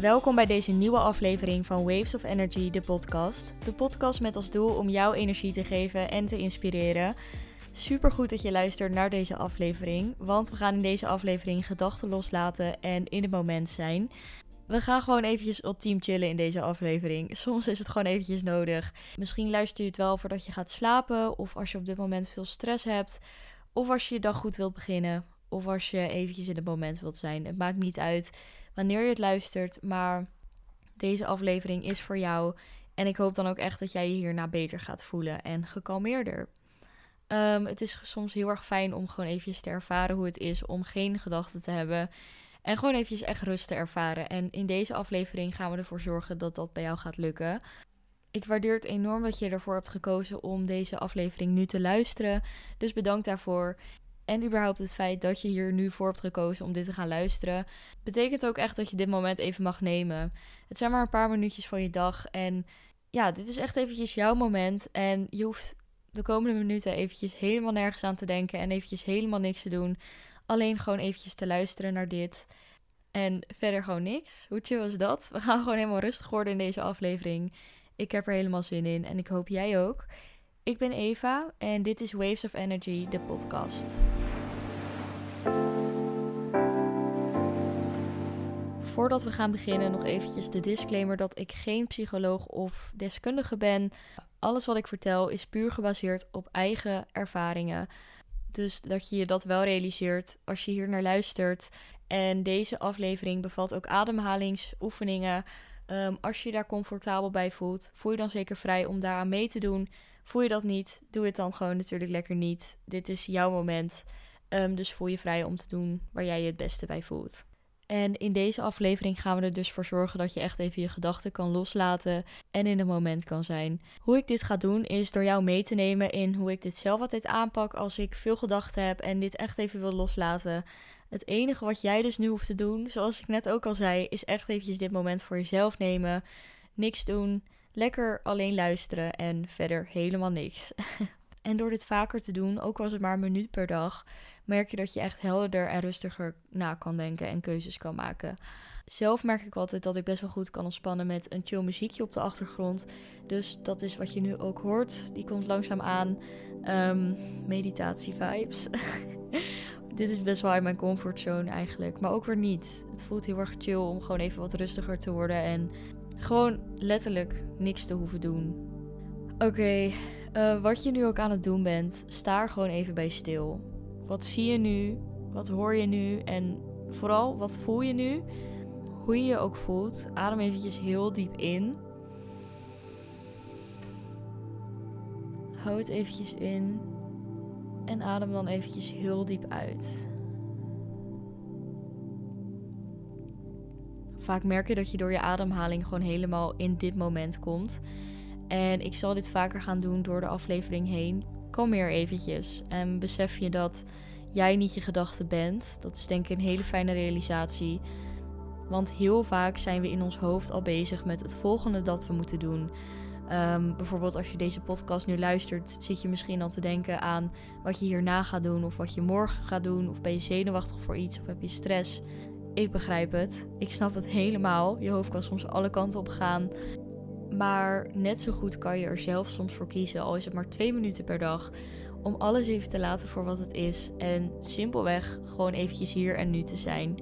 Welkom bij deze nieuwe aflevering van Waves of Energy, de podcast. De podcast met als doel om jou energie te geven en te inspireren. Super goed dat je luistert naar deze aflevering, want we gaan in deze aflevering gedachten loslaten en in het moment zijn. We gaan gewoon eventjes ultiem chillen in deze aflevering. Soms is het gewoon eventjes nodig. Misschien luister je het wel voordat je gaat slapen, of als je op dit moment veel stress hebt, of als je je dag goed wilt beginnen, of als je eventjes in het moment wilt zijn. Het maakt niet uit wanneer je het luistert, maar deze aflevering is voor jou. En ik hoop dan ook echt dat jij je hierna beter gaat voelen en gekalmeerder. Um, het is soms heel erg fijn om gewoon eventjes te ervaren hoe het is om geen gedachten te hebben. En gewoon eventjes echt rust te ervaren. En in deze aflevering gaan we ervoor zorgen dat dat bij jou gaat lukken. Ik waardeer het enorm dat je ervoor hebt gekozen om deze aflevering nu te luisteren. Dus bedankt daarvoor. En überhaupt het feit dat je hier nu voor hebt gekozen om dit te gaan luisteren, betekent ook echt dat je dit moment even mag nemen. Het zijn maar een paar minuutjes van je dag. En ja, dit is echt eventjes jouw moment. En je hoeft de komende minuten eventjes helemaal nergens aan te denken en eventjes helemaal niks te doen. Alleen gewoon eventjes te luisteren naar dit. En verder gewoon niks. Hoe chill is dat? We gaan gewoon helemaal rustig worden in deze aflevering. Ik heb er helemaal zin in en ik hoop jij ook. Ik ben Eva en dit is Waves of Energy, de podcast. Voordat we gaan beginnen, nog eventjes de disclaimer dat ik geen psycholoog of deskundige ben. Alles wat ik vertel is puur gebaseerd op eigen ervaringen. Dus dat je je dat wel realiseert als je hier naar luistert. En deze aflevering bevat ook ademhalingsoefeningen. Um, als je je daar comfortabel bij voelt, voel je dan zeker vrij om daaraan mee te doen. Voel je dat niet, doe het dan gewoon natuurlijk lekker niet. Dit is jouw moment. Um, dus voel je vrij om te doen waar jij je het beste bij voelt. En in deze aflevering gaan we er dus voor zorgen dat je echt even je gedachten kan loslaten en in het moment kan zijn. Hoe ik dit ga doen is door jou mee te nemen in hoe ik dit zelf altijd aanpak als ik veel gedachten heb en dit echt even wil loslaten. Het enige wat jij dus nu hoeft te doen, zoals ik net ook al zei, is echt eventjes dit moment voor jezelf nemen. Niks doen, lekker alleen luisteren en verder helemaal niks. En door dit vaker te doen, ook was het maar een minuut per dag, merk je dat je echt helderder en rustiger na kan denken en keuzes kan maken. Zelf merk ik altijd dat ik best wel goed kan ontspannen met een chill muziekje op de achtergrond. Dus dat is wat je nu ook hoort. Die komt langzaam aan. Um, meditatie vibes. Dit is best wel in mijn comfortzone eigenlijk. Maar ook weer niet. Het voelt heel erg chill om gewoon even wat rustiger te worden. En gewoon letterlijk niks te hoeven doen. Oké, uh, wat je nu ook aan het doen bent, sta er gewoon even bij stil. Wat zie je nu? Wat hoor je nu? En vooral, wat voel je nu? Hoe je je ook voelt, adem eventjes heel diep in. Houd eventjes in. En adem dan eventjes heel diep uit. Vaak merk je dat je door je ademhaling gewoon helemaal in dit moment komt. En ik zal dit vaker gaan doen door de aflevering heen. Kom meer eventjes en besef je dat jij niet je gedachte bent. Dat is denk ik een hele fijne realisatie. Want heel vaak zijn we in ons hoofd al bezig met het volgende dat we moeten doen. Um, bijvoorbeeld als je deze podcast nu luistert, zit je misschien al te denken aan wat je hierna gaat doen of wat je morgen gaat doen. Of ben je zenuwachtig voor iets of heb je stress. Ik begrijp het. Ik snap het helemaal. Je hoofd kan soms alle kanten op gaan. Maar net zo goed kan je er zelf soms voor kiezen, al is het maar twee minuten per dag, om alles even te laten voor wat het is en simpelweg gewoon eventjes hier en nu te zijn.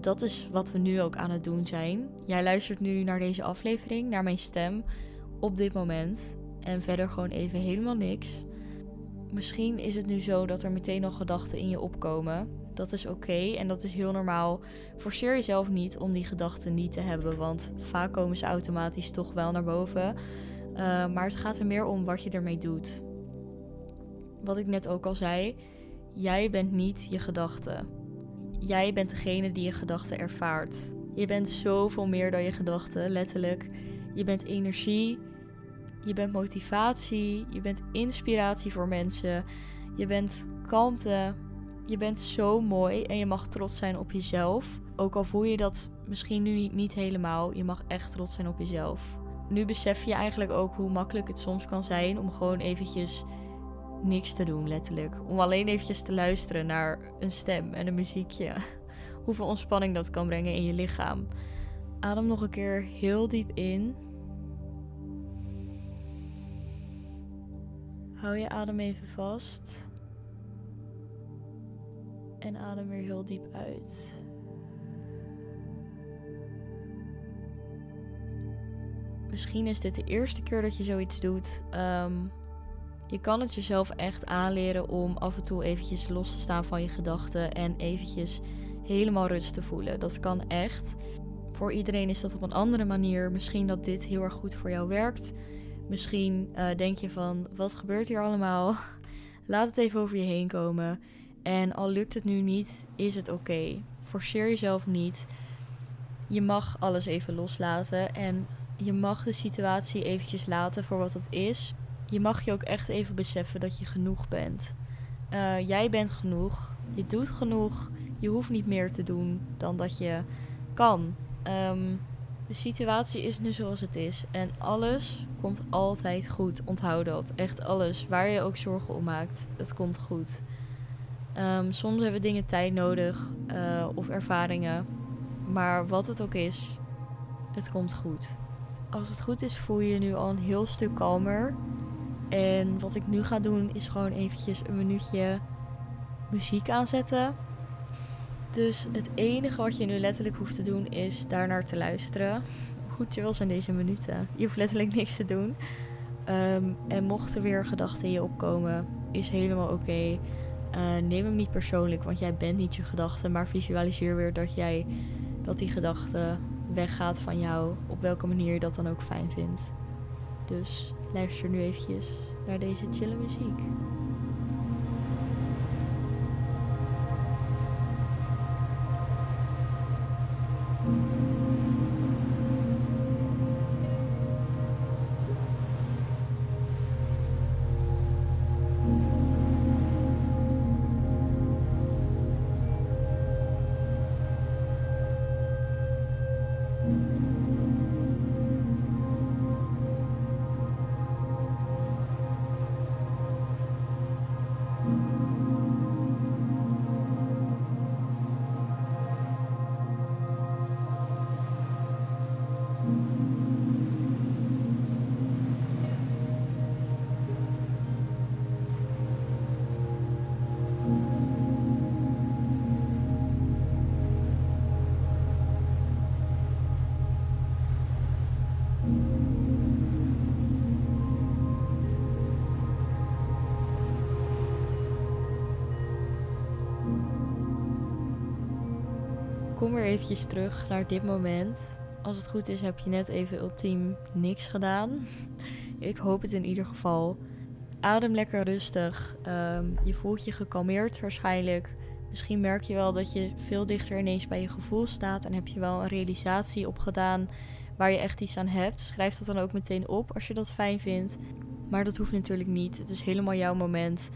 Dat is wat we nu ook aan het doen zijn. Jij luistert nu naar deze aflevering, naar mijn stem op dit moment en verder gewoon even helemaal niks. Misschien is het nu zo dat er meteen nog gedachten in je opkomen. Dat is oké en dat is heel normaal. Forceer jezelf niet om die gedachten niet te hebben, want vaak komen ze automatisch toch wel naar boven. Uh, maar het gaat er meer om wat je ermee doet. Wat ik net ook al zei, jij bent niet je gedachten. Jij bent degene die je gedachten ervaart. Je bent zoveel meer dan je gedachten, letterlijk. Je bent energie, je bent motivatie, je bent inspiratie voor mensen, je bent kalmte, je bent zo mooi en je mag trots zijn op jezelf. Ook al voel je dat misschien nu niet, helemaal, je mag echt trots zijn op jezelf. Nu besef je eigenlijk ook hoe makkelijk het soms kan zijn om gewoon eventjes niks te doen, letterlijk. Om alleen eventjes te luisteren naar een stem en een muziekje. Hoeveel ontspanning dat kan brengen in je lichaam. Adem nog een keer heel diep in. Hou je adem even vast. En adem weer heel diep uit. Misschien is dit de eerste keer dat je zoiets doet. Ehm, je kan het jezelf echt aanleren om af en toe eventjes los te staan van je gedachten en eventjes helemaal rust te voelen. Dat kan echt. Voor iedereen is dat op een andere manier. Misschien dat dit heel erg goed voor jou werkt. Misschien uh, denk je van, wat gebeurt hier allemaal? Laat het even over je heen komen. En al lukt het nu niet, is het oké. Forceer jezelf niet. Je mag alles even loslaten en je mag de situatie eventjes laten voor wat het is. Je mag je ook echt even beseffen dat je genoeg bent. Uh, jij bent genoeg. Je doet genoeg. Je hoeft niet meer te doen dan dat je kan. Um, de situatie is nu zoals het is. En alles komt altijd goed. Onthoud dat. Echt alles. Waar je ook zorgen om maakt. Het komt goed. Um, soms hebben dingen tijd nodig. Uh, of ervaringen. Maar wat het ook is. Het komt goed. Als het goed is voel je je nu al een heel stuk kalmer. En wat ik nu ga doen is gewoon eventjes een minuutje muziek aanzetten. Dus het enige wat je nu letterlijk hoeft te doen is daarnaar te luisteren. Hoe chill zijn deze minuten. Je hoeft letterlijk niks te doen. Um, en mochten weer gedachten in je opkomen, is helemaal oké. Uh, neem hem niet persoonlijk, want jij bent niet je gedachte. Maar visualiseer weer dat jij dat die gedachte weggaat van jou. Op welke manier je dat dan ook fijn vindt. Dus luister nu eventjes naar deze chille muziek. Weer eventjes terug naar dit moment. Als het goed is, heb je net even ultiem niks gedaan. Ik hoop het in ieder geval. Adem lekker rustig. Ehm, je voelt je gekalmeerd waarschijnlijk. Misschien merk je wel dat je veel dichter ineens bij je gevoel staat. En heb je wel een realisatie opgedaan waar je echt iets aan hebt. Schrijf dat dan ook meteen op als je dat fijn vindt. Maar dat hoeft natuurlijk niet. Het is helemaal jouw moment.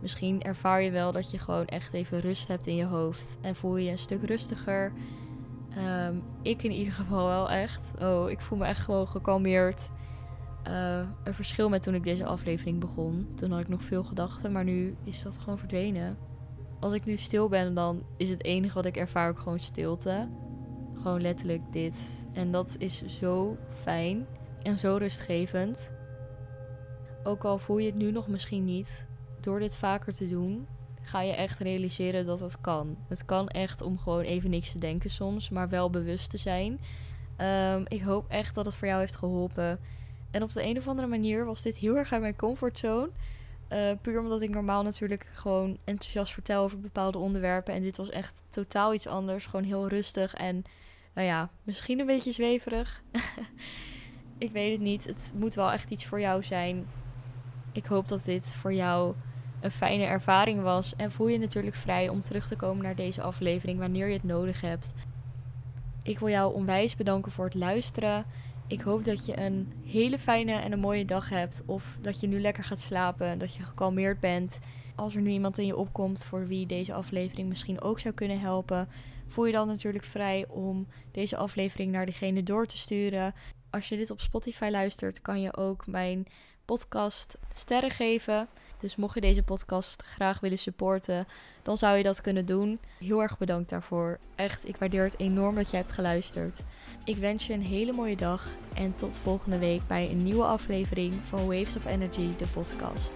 Misschien ervaar je wel dat je gewoon echt even rust hebt in je hoofd. En voel je je een stuk rustiger. Um, ik in ieder geval wel echt. Oh, ik voel me echt gewoon gekalmeerd. Uh, een verschil met toen ik deze aflevering begon. Toen had ik nog veel gedachten, maar nu is dat gewoon verdwenen. Als ik nu stil ben, dan is het enige wat ik ervaar ook gewoon stilte. Gewoon letterlijk dit. En dat is zo fijn en zo rustgevend. Ook al voel je het nu nog misschien niet, door dit vaker te doen, ga je echt realiseren dat het kan. Het kan echt om gewoon even niks te denken soms, maar wel bewust te zijn. Um, ik hoop echt dat het voor jou heeft geholpen. En op de een of andere manier was dit heel erg uit mijn comfortzone. Uh, puur omdat ik normaal natuurlijk gewoon enthousiast vertel over bepaalde onderwerpen. En dit was echt totaal iets anders. Gewoon heel rustig en, nou ja, misschien een beetje zweverig. ik weet het niet. Het moet wel echt iets voor jou zijn. Ik hoop dat dit voor jou een fijne ervaring was. En voel je natuurlijk vrij om terug te komen naar deze aflevering wanneer je het nodig hebt. Ik wil jou onwijs bedanken voor het luisteren. Ik hoop dat je een hele fijne en een mooie dag hebt. Of dat je nu lekker gaat slapen. Dat je gekalmeerd bent. Als er nu iemand in je opkomt voor wie deze aflevering misschien ook zou kunnen helpen. Voel je dan natuurlijk vrij om deze aflevering naar diegene door te sturen. Als je dit op Spotify luistert, kan je ook mijn podcast sterren geven. Dus mocht je deze podcast graag willen supporten, dan zou je dat kunnen doen. Heel erg bedankt daarvoor. Echt, ik waardeer het enorm dat jij hebt geluisterd. Ik wens je een hele mooie dag en tot volgende week bij een nieuwe aflevering van Waves of Energy, de podcast.